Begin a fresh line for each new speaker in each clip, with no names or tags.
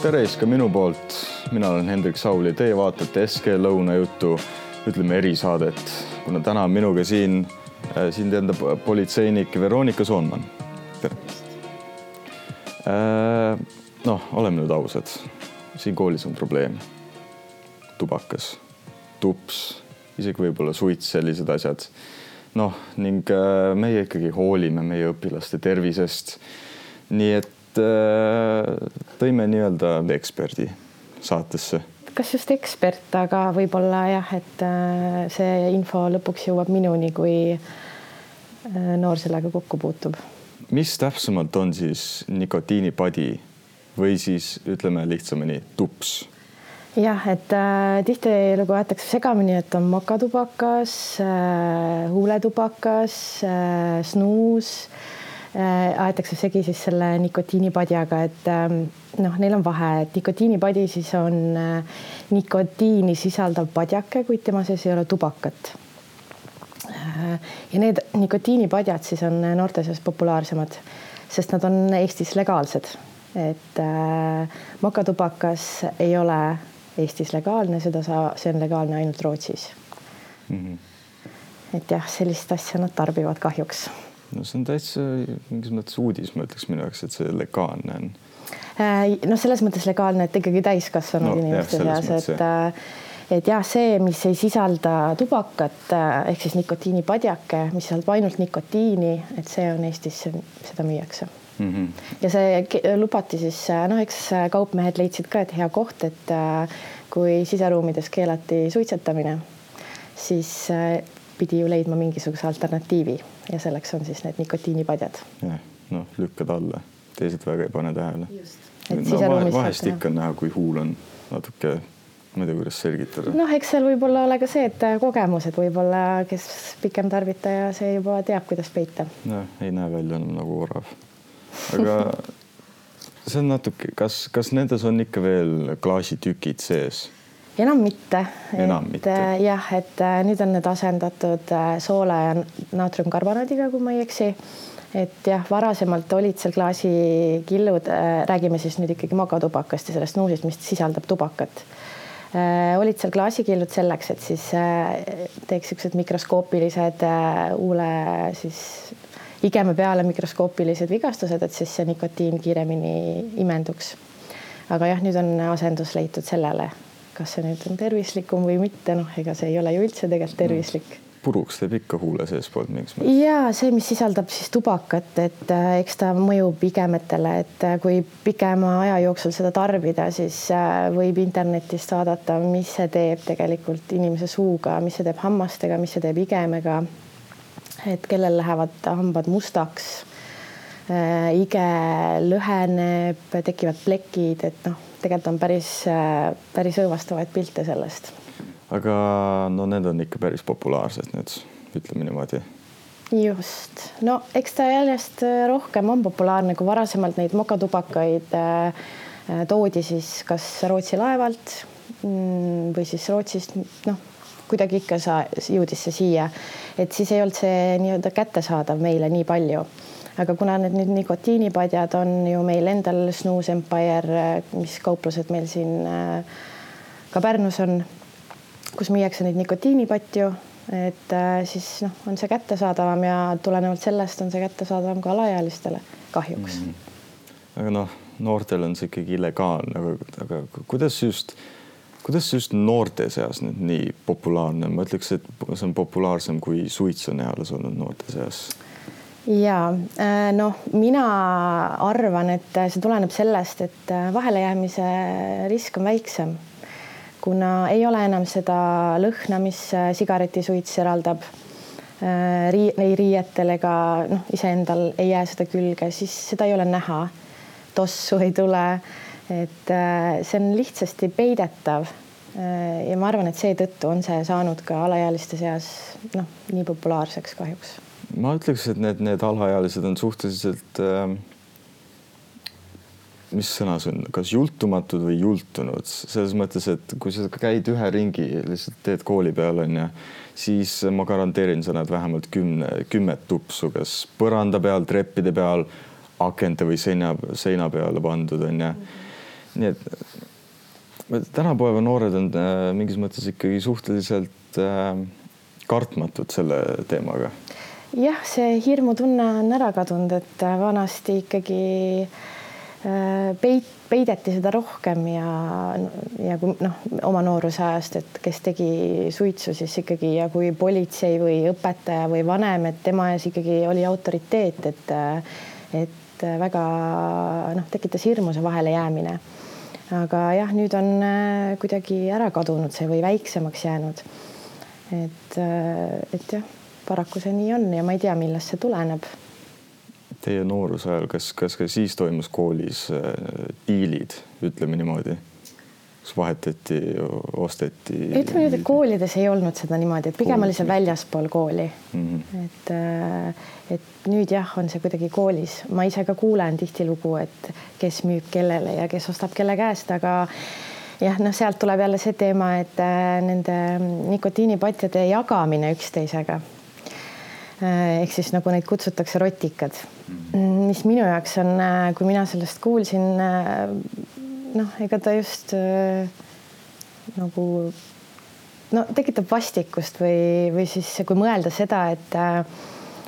tere siis ka minu poolt, mina olen Hendrik Saul ja teie vaatate SK Lõunajuttu, ütleme erisaadet, kuna täna on minuga siin, siin enda politseinik Veronika Soonman. tere. noh, oleme nüüd ausad, siin koolis on probleem. tubakas, tups, isegi võib-olla suits, sellised asjad. noh, ning meie ikkagi hoolime meie õpilaste tervisest. nii et tõime nii-öelda eksperdi saatesse.
kas just ekspert, aga võib-olla jah, et see info lõpuks jõuab minuni, kui noor sellega kokku puutub.
mis täpsemalt on siis nikotiinipadi või siis ütleme lihtsamini tups?
jah, et äh, tihtilugu aetakse segamini, et on mokatubakas äh,, huuletubakas äh,, snuus äh, Äh, aetakse segi siis selle nikotiinipadjaga, et ähm, noh, neil on vahe, et nikotiinipadi siis on äh, nikotiini sisaldav padjake, kuid tema sees ei ole tubakat. Äh, ja need nikotiinipadjad siis on noorte seas populaarsemad, sest nad on Eestis legaalsed. et mokatubakas ei ole Eestis legaalne, seda saa, see on legaalne ainult Rootsis mm. -hmm. et jah, sellist asja nad tarbivad kahjuks
no see on täitsa mingis mõttes uudis, ma ütleks minu jaoks, et see legaalne on.
Äh, noh, selles mõttes legaalne, et ikkagi täiskasvanud no, inimeste seas, et äh, et jah, see, mis ei sisalda tubakat äh, ehk siis nikotiinipadjake, mis sisaldab ainult nikotiini, et see on Eestis, seda müüakse mm. -hmm. ja see lubati siis noh, eks kaupmehed leidsid ka, et hea koht, et kui siseruumides keelati suitsetamine, siis pidi ju leidma mingisuguse alternatiivi ja selleks on siis need nikotiinipadjad.
jah, noh, lükkad alla, teised väga ei pane tähele. no vahest ikka on näha, kui huul on natuke, ma ei tea, kuidas selgitada.
noh, eks seal võib olla ole ka see, et kogemused võib-olla, kes pikem tarvitaja, see juba teab, kuidas peita.
jah, ei näe välja nagu orav. aga see on natuke, kas, kas nendes on ikka veel klaasitükid sees?
Enam mitte.
et
äh, jah, et äh, nüüd on need asendatud äh, soola ja naatriumkarbonaadiga, kui ma ei eksi. et jah, varasemalt olid seal klaasikillud, räägime siis nüüd ikkagi mogatubakast ja sellest snuusist, mis sisaldab tubakat olid seal klaasikillud selleks, et siis teeks niisugused mikroskoopilised huule siis igeme peale mikroskoopilised vigastused, et siis see nikotiin kiiremini imenduks. aga jah, nüüd on asendus leitud sellele kas see nüüd on tervislikum või mitte, noh, ega see ei ole ju üldse tegelikult tervislik
puruks teeb ikka huule seestpoolt mingis mõttes.
ja see, mis sisaldab siis tubakat, et äh, eks ta mõjub igemetele, et äh, kui pikema aja jooksul seda tarbida, siis äh, võib internetist vaadata, mis see teeb tegelikult inimese suuga, mis see teeb hammastega, mis see teeb igemega. et kellel lähevad hambad mustaks, ige lüheneb, tekivad plekid, et noh tegelikult on päris, päris õõvastavaid pilte sellest.
aga no need on ikka päris populaarsed nüüd, ütleme niimoodi.
just, no eks ta järjest rohkem on populaarne, kui varasemalt neid mokatubakaid äh, toodi siis kas Rootsi laevalt mm, või siis Rootsist, noh, kuidagi ikka sa jõudis see siia, et siis ei olnud see nii-öelda kättesaadav meile nii palju aga kuna need nüüd nikotiinipadjad on ju meil endal Snooze Empire, mis kauplused meil siin äh, ka Pärnus on, kus müüakse neid nikotiinipatju, et äh, siis noh, on see kättesaadavam ja tulenevalt sellest on see kättesaadavam ka alaealistele kahjuks mm.
-hmm. aga noh, noortel on see ikkagi illegaalne, aga, kuidas just kuidas just noorte seas nüüd nii populaarne, ma ütleks, et see on populaarsem kui suits on eales olnud noorte seas
ja äh, noh, mina arvan, et see tuleneb sellest, et äh, vahelejäämise risk on väiksem, kuna ei ole enam seda lõhna, mis äh, sigaretisuits eraldab rii-, ei riietel ega noh, iseendal ei jää seda külge, siis seda ei ole näha. tossu ei tule. et see on lihtsasti peidetav. ja ma arvan, et seetõttu on see saanud ka alaealiste seas noh, nii populaarseks kahjuks
ma ütleks, et need, need alaealised on suhteliselt äh, mis sõna see on, kas jultumatud või jultunud, selles mõttes, et kui sa käid ühe ringi, lihtsalt teed kooli peal onju, siis ma garanteerin, sa näed vähemalt kümne, kümmet tupsu, kas põranda peal, treppide peal, akente või seina, seina peale pandud onju. nii et tänapäeva noored on äh, mingis mõttes ikkagi suhteliselt äh, kartmatud selle teemaga.
Jah, see hirmutunne on ära kadunud, et vanasti ikkagi äh, peit, peideti seda rohkem ja, ja kui noh, oma nooruse ajast, et kes tegi suitsu, siis ikkagi ja kui politsei või õpetaja või vanem, et tema ees ikkagi oli autoriteet, et et väga noh, tekitas hirmu see vahelejäämine aga jah, nüüd on äh, kuidagi ära kadunud see või väiksemaks jäänud. et, äh, et jah, paraku see nii on ja ma ei tea, millest see tuleneb.
Teie nooruse ajal, kas, kas ka siis toimus koolis äh, diilid, ütleme niimoodi? kas vahetati, osteti?
ütleme nüüd, et koolides ei olnud seda niimoodi, et pigem oli see väljaspool kooli mm. -hmm. et, äh, et nüüd jah, on see kuidagi koolis, ma ise ka kuulen tihtilugu, et kes müüb kellele ja kes ostab kelle käest, aga jah, noh, sealt tuleb jälle see teema, et äh, nende nikotiinipatjade jagamine üksteisega. Äh, ehk siis nagu neid kutsutakse rotikad, mis minu jaoks on, kui mina sellest kuulsin noh, ega ta just äh, nagu no tekitab vastikust või, või siis kui mõelda seda, et äh,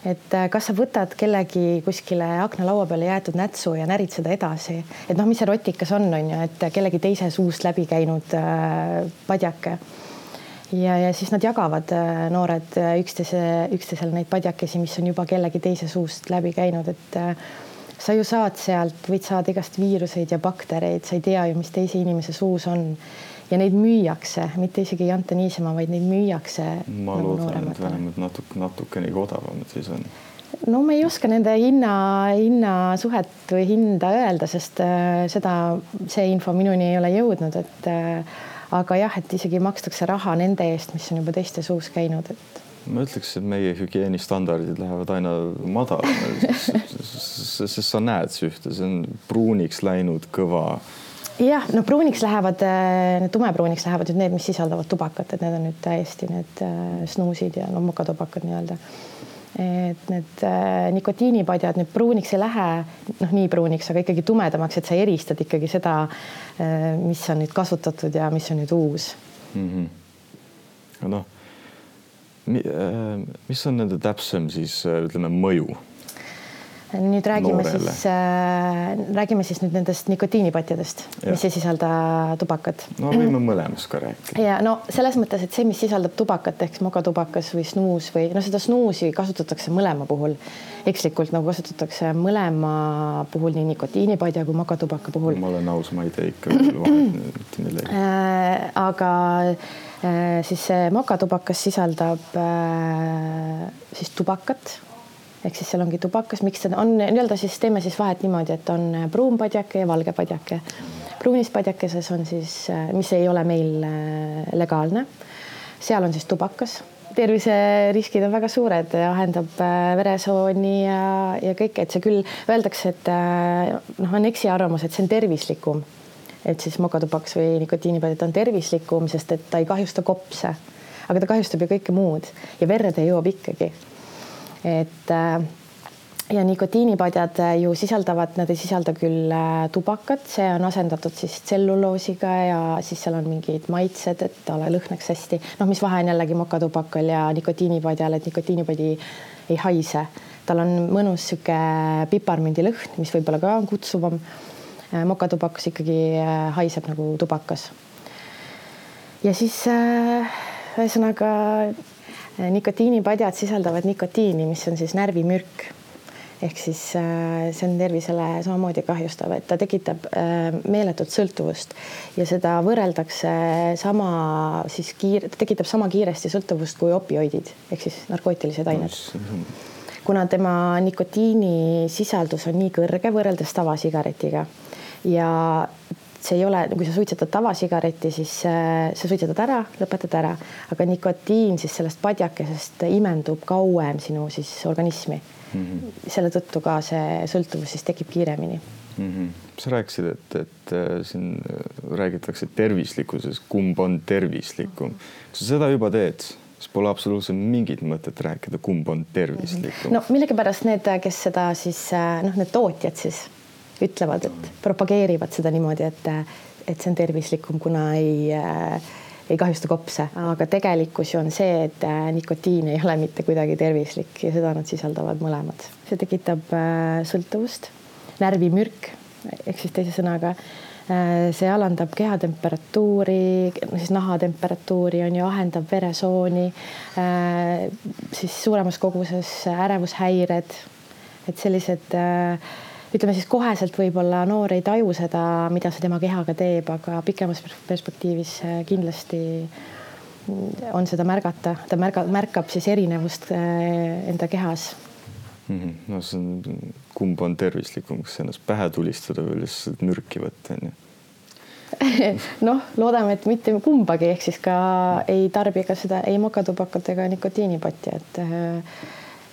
et äh, kas sa võtad kellegi kuskile aknalaua peale jäetud nätsu ja närid seda edasi, et noh, mis see rotikas on, on ju, et kellegi teise suust läbi käinud äh, padjake. Ja, ja siis nad jagavad äh, noored äh, üksteise, üksteisele neid padjakesi, mis on juba kellegi teise suust läbi käinud, et äh, sa ju saad sealt, võid saada igast viiruseid ja baktereid, sa ei tea ju, mis teise inimese suus on ja neid müüakse, mitte isegi ei anta niisama, vaid neid müüakse.
ma nagu loodan, et vähemalt natuke, natukenegi odavamad siis on.
no ma ei oska nende hinna, hinnasuhet või hinda öelda, sest seda, see info minuni ei ole jõudnud, et äh, aga jah, et isegi makstakse raha nende eest, mis on juba teiste suus käinud, et
ma ütleks, et meie hügieenistandardid lähevad aina madalamale, sest sa näed sühte, see on pruuniks läinud kõva.
jah, no pruuniks lähevad, äh, need tumepruuniks lähevad nüüd need, mis sisaldavad tubakat, et need on nüüd täiesti need äh, snuusid ja no mokatubakad nii-öelda. Et need äh, nikotiinipadjad nüüd pruuniks ei lähe, noh, nii pruuniks, aga ikkagi tumedamaks, et sa eristad ikkagi seda, mis on nüüd kasutatud ja mis on nüüd uus mm.
-hmm. noh Äh, mis on nende täpsem siis äh, ütleme mõju?
Nüüd räägime Noorele. siis äh,, räägime siis nüüd nendest nikotiinipatjadest, mis ei sisalda tubakat.
no võime mõlemast ka rääkida.
ja no selles mõttes, et see, mis sisaldab tubakat ehk mokatubakas või snuus või noh, seda snuusi kasutatakse mõlema puhul ekslikult nagu kasutatakse mõlema puhul nii nikotiinipadja kui mokatubaka puhul.
ma olen aus, ma ei tee ikka vahet millegi
äh,. aga Äh, siis see mokatubakas sisaldab äh, siis tubakat ehk siis seal ongi tubakas, miks seda on nii-öelda siis teeme siis vahet niimoodi, et on pruun padjake ja valge padjake. pruunis padjakeses on siis, äh, mis ei ole meil legaalne, seal on siis tubakas, terviseriskid on väga suured, ahendab veresooni ja, ja kõike, et see küll öeldakse, et noh, on eksiarvamus, et see on tervislikum. Et siis mokatubaks või nikotiinipadjad on tervislikum, sest et ta ei kahjusta kopse, aga ta kahjustab ju kõike muud. Ja verd jõuab ikkagi. Et äh, ja nikotiinipadjad ju sisaldavad, nad ei sisalda küll äh, tubakat, see on asendatud siis tselluloosiga ja siis seal on mingid maitsed, et ta lõhnaks hästi. noh, mis vahe on jällegi mokatubakal ja nikotiinipadjal, et nikotiinipadi ei haise, tal on mõnus sihuke piparmündi lõhn, mis võib-olla ka on kutsuvam Äh, mokatubakas ikkagi äh, haiseb nagu tubakas. ja siis äh, ühesõnaga nikotiinipadjad sisaldavad nikotiini, mis on siis närvimürk ehk siis see on tervisele samamoodi kahjustav, et ta tekitab meeletut sõltuvust ja seda võrreldakse sama siis kiire, ta tekitab sama kiiresti sõltuvust kui opioidid ehk siis narkootilised ained. kuna tema nikotiinisisaldus on nii kõrge võrreldes tavasigaretiga ja see ei ole, kui sa suitsetad tavasigaretti, siis äh, sa suitsetad ära, lõpetad ära, aga nikotiin siis sellest padjakesest imendub kauem sinu siis organismi mm. -hmm. selle tõttu ka see sõltuvus siis tekib kiiremini
mm. -hmm. sa rääkisid, et, et äh, siin äh, räägitakse tervislikkusest, kumb on tervislikum. kui sa seda juba teed, siis pole absoluutselt mingit mõtet rääkida, kumb on tervislikum.
no millegipärast need, kes seda siis noh, need tootjad siis ütlevad, et propageerivad seda niimoodi, et et see on tervislikum, kuna ei äh, ei kahjusta kopse, aga tegelikkus ju on see, et äh, nikotiin ei ole mitte kuidagi tervislik ja seda nad sisaldavad mõlemad. see tekitab äh, sõltuvust, närvimürk ehk siis teise sõnaga äh, see alandab kehatemperatuuri, siis nahatemperatuuri on ju, ahendab veresooni, siis suuremas koguses ärevushäired, et sellised ütleme siis koheselt võib-olla noor ei taju seda, mida see tema kehaga teeb, aga pikemas perspektiivis äh, kindlasti on seda märgata, ta märga, märkab siis erinevust äh, enda kehas
mm. -hmm. no see on, kumb on tervislikum, kas ennast pähe tulistada või lihtsalt mürki võtta, onju
noh, loodame, et mitte kumbagi, ehk siis ka ei tarbi ka seda ei mokatubakat ega nikotiinipatti, et äh,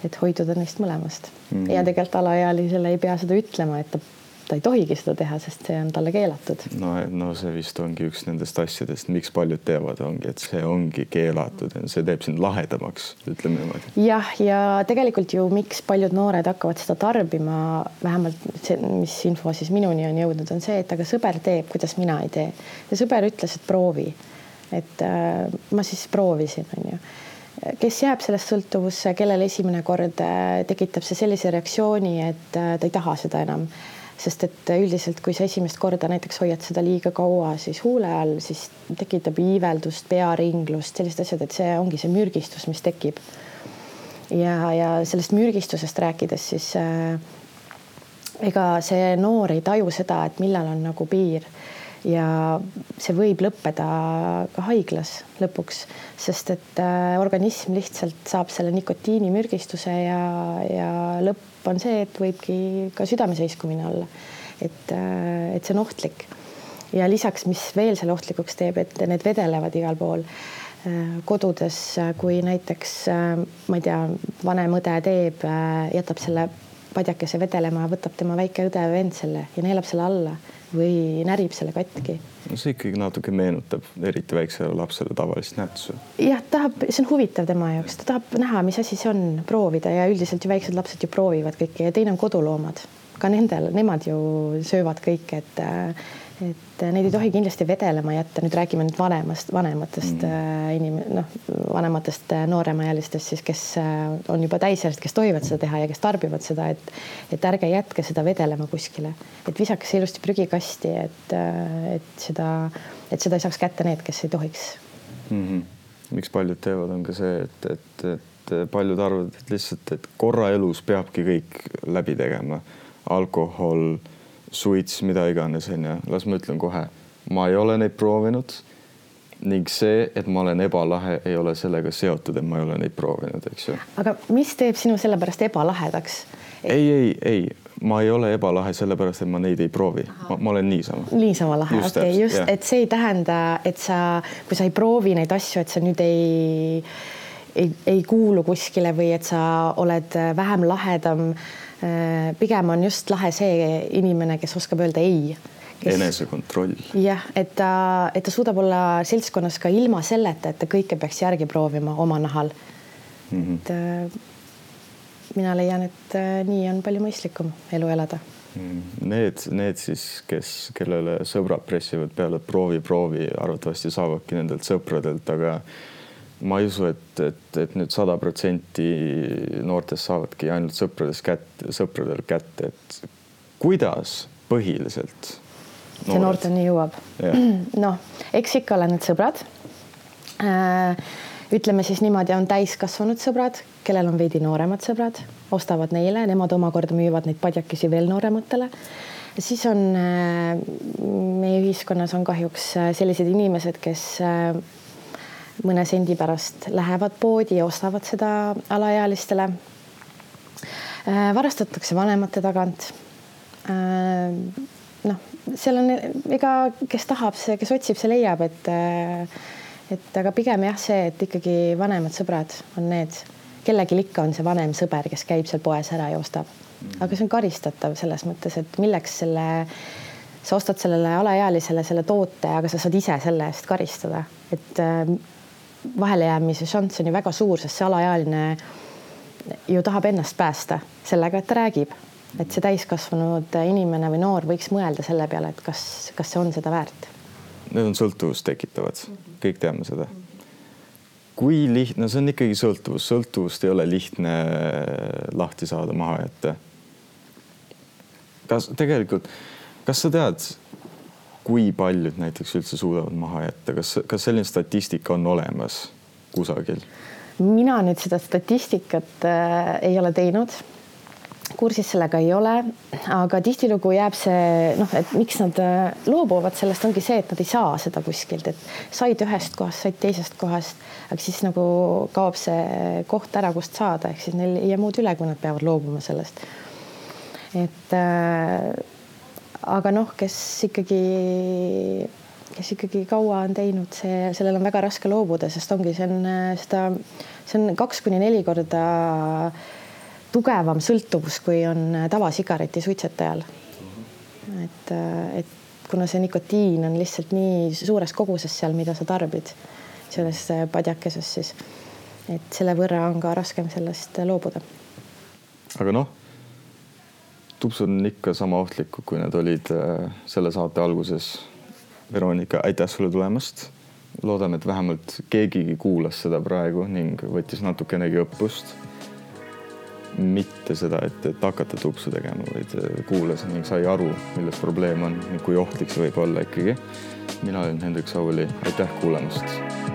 et hoiduda neist mõlemast mm. -hmm. ja tegelikult alaealisele ei pea seda ütlema, et ta, ta ei tohigi seda teha, sest see on talle keelatud.
no, no see vist ongi üks nendest asjadest, miks paljud teevad, ongi, et see ongi keelatud, see teeb sind lahedamaks, ütleme niimoodi.
jah, ja tegelikult ju miks paljud noored hakkavad seda tarbima, vähemalt see, mis info siis minuni on jõudnud, on see, et aga sõber teeb, kuidas mina ei tee. ja sõber ütles, et proovi. et äh, ma siis proovisin, onju kes jääb sellest sõltuvusse, kellel esimene kord äh, tekitab see sellise reaktsiooni, et äh, ta ei taha seda enam, sest et üldiselt, kui sa esimest korda näiteks hoiad seda liiga kaua, siis huule all, siis tekitab iiveldust, pearinglust, sellised asjad, et see ongi see mürgistus, mis tekib. ja, ja sellest mürgistusest rääkides, siis äh, ega see noor ei taju seda, et millal on nagu piir ja see võib lõppeda ka haiglas lõpuks, sest et äh, organism lihtsalt saab selle nikotiinimürgistuse ja, ja lõpp on see, et võibki ka südameseiskumine olla. et, äh, et see on ohtlik. ja lisaks, mis veel selle ohtlikuks teeb, et need vedelevad igal pool äh, kodudes, kui näiteks ma ei tea, vanem õde teeb, jätab selle padjakese vedelema, võtab tema väike õde või vend selle ja neelab selle alla või närib selle katki.
no see ikkagi natuke meenutab eriti väiksele lapsele tavalist nätsu.
jah, tahab, see on huvitav tema jaoks, ta tahab näha, mis asi see on, proovida ja üldiselt ju väiksed lapsed ju proovivad kõike ja teine on koduloomad, ka nendel, nemad ju söövad kõike, et et neid ei tohi kindlasti vedelema jätta, nüüd räägime nüüd vanemast, vanematest mm. äh, inim-, noh, vanematest äh, nooremaealistest siis, kes äh, on juba täisealised, kes tohivad seda teha ja kes tarbivad seda, et et ärge jätke seda vedelema kuskile, et visake see ilusti prügikasti, et, et seda, et seda ei saaks kätte need, kes ei tohiks
mm. -hmm. miks paljud teevad, on ka see, et, et, et paljud arvavad, et lihtsalt, et korra elus peabki kõik läbi tegema, alkohol suits, mida iganes, onju, las ma ütlen kohe, ma ei ole neid proovinud ning see, et ma olen ebalahe, ei ole sellega seotud, et ma ei ole neid proovinud, eks ju.
aga mis teeb sinu sellepärast ebalahedaks?
ei, ei, ei, ma ei ole ebalahe sellepärast, et ma neid ei proovi, ma olen niisama.
niisama lahe, okei okay,, just, et see ei tähenda, et sa, kui sa ei proovi neid asju, et sa nüüd ei, ei, ei kuulu kuskile või et sa oled vähem lahedam pigem on just lahe see inimene, kes oskab öelda ei
kes.... enesekontroll.
jah, et ta, et ta suudab olla seltskonnas ka ilma selleta, et ta kõike peaks järgi proovima oma nahal mm. -hmm. et äh, mina leian, et äh, nii on palju mõistlikum elu elada
mm. Need, need siis, kes, kellele sõbrad pressivad peale proovi, proovi, arvatavasti saavadki nendelt sõpradelt, aga ma ei usu, et, et, et nüüd sada protsenti noortest saavadki ainult sõpradest kätte, sõpradel kätte, et kuidas põhiliselt
noored. see noorteni jõuab. noh, eks ikka ole need sõbrad äh,. ütleme siis niimoodi, on täiskasvanud sõbrad, kellel on veidi nooremad sõbrad, ostavad neile, nemad omakorda müüvad neid padjakesi veel noorematele siis on äh, meie ühiskonnas on kahjuks äh, sellised inimesed, kes mõne sendi pärast lähevad poodi ja ostavad seda alaealistele. Äh, varastatakse vanemate tagant. Äh, noh, seal on, ega kes tahab, see, kes otsib, see leiab, et äh, et aga pigem jah, see, et ikkagi vanemad sõbrad on need, kellelgi ikka on see vanem sõber, kes käib seal poes ära ja ostab. aga see on karistatav selles mõttes, et milleks selle, sa ostad sellele alaealisele selle toote, aga sa saad ise selle eest karistada, et vahelejäämise šanss on ju väga suur, sest see alaealine ju tahab ennast päästa sellega, et ta räägib, et see täiskasvanud inimene või noor võiks mõelda selle peale, et kas, kas see on seda väärt
need on sõltuvust tekitavad, kõik teame seda. kui lihtne, see on ikkagi sõltuvus, sõltuvust ei ole lihtne lahti saada, maha jätta. kas tegelikult, kas sa tead, kui paljud näiteks üldse suudavad maha jätta, kas, kas selline statistika on olemas kusagil?
mina nüüd seda statistikat äh, ei ole teinud kursis sellega ei ole, aga tihtilugu jääb see noh, et miks nad äh, loobuvad sellest, ongi see, et nad ei saa seda kuskilt, et said ühest kohast, said teisest kohast, aga siis nagu kaob see koht ära, kust saada, ehk siis neil ei jää muud üle, kui nad peavad loobuma sellest. et äh, aga noh, kes ikkagi, kes ikkagi kaua on teinud, see, sellel on väga raske loobuda, sest ongi, see on äh, seda, see on kaks kuni neli korda äh, tugevam sõltuvus, kui on tavasigareti suitsetajal. et, et kuna see nikotiin on lihtsalt nii suures koguses seal, mida sa tarbid selles padjakeses, siis et selle võrra on ka raskem sellest loobuda.
aga noh, tupsud on ikka sama ohtlikud, kui nad olid äh, selle saate alguses. Veronika, aitäh sulle tulemast. loodame, et vähemalt keegigi kuulas seda praegu ning võttis natukenegi õppust mitte seda, et, et hakata tupsu tegema, vaid äh, kuulas ning sai aru, milles probleem on, kui ohtlik see võib olla ikkagi. mina olen Hendrik Sauli, aitäh kuulamast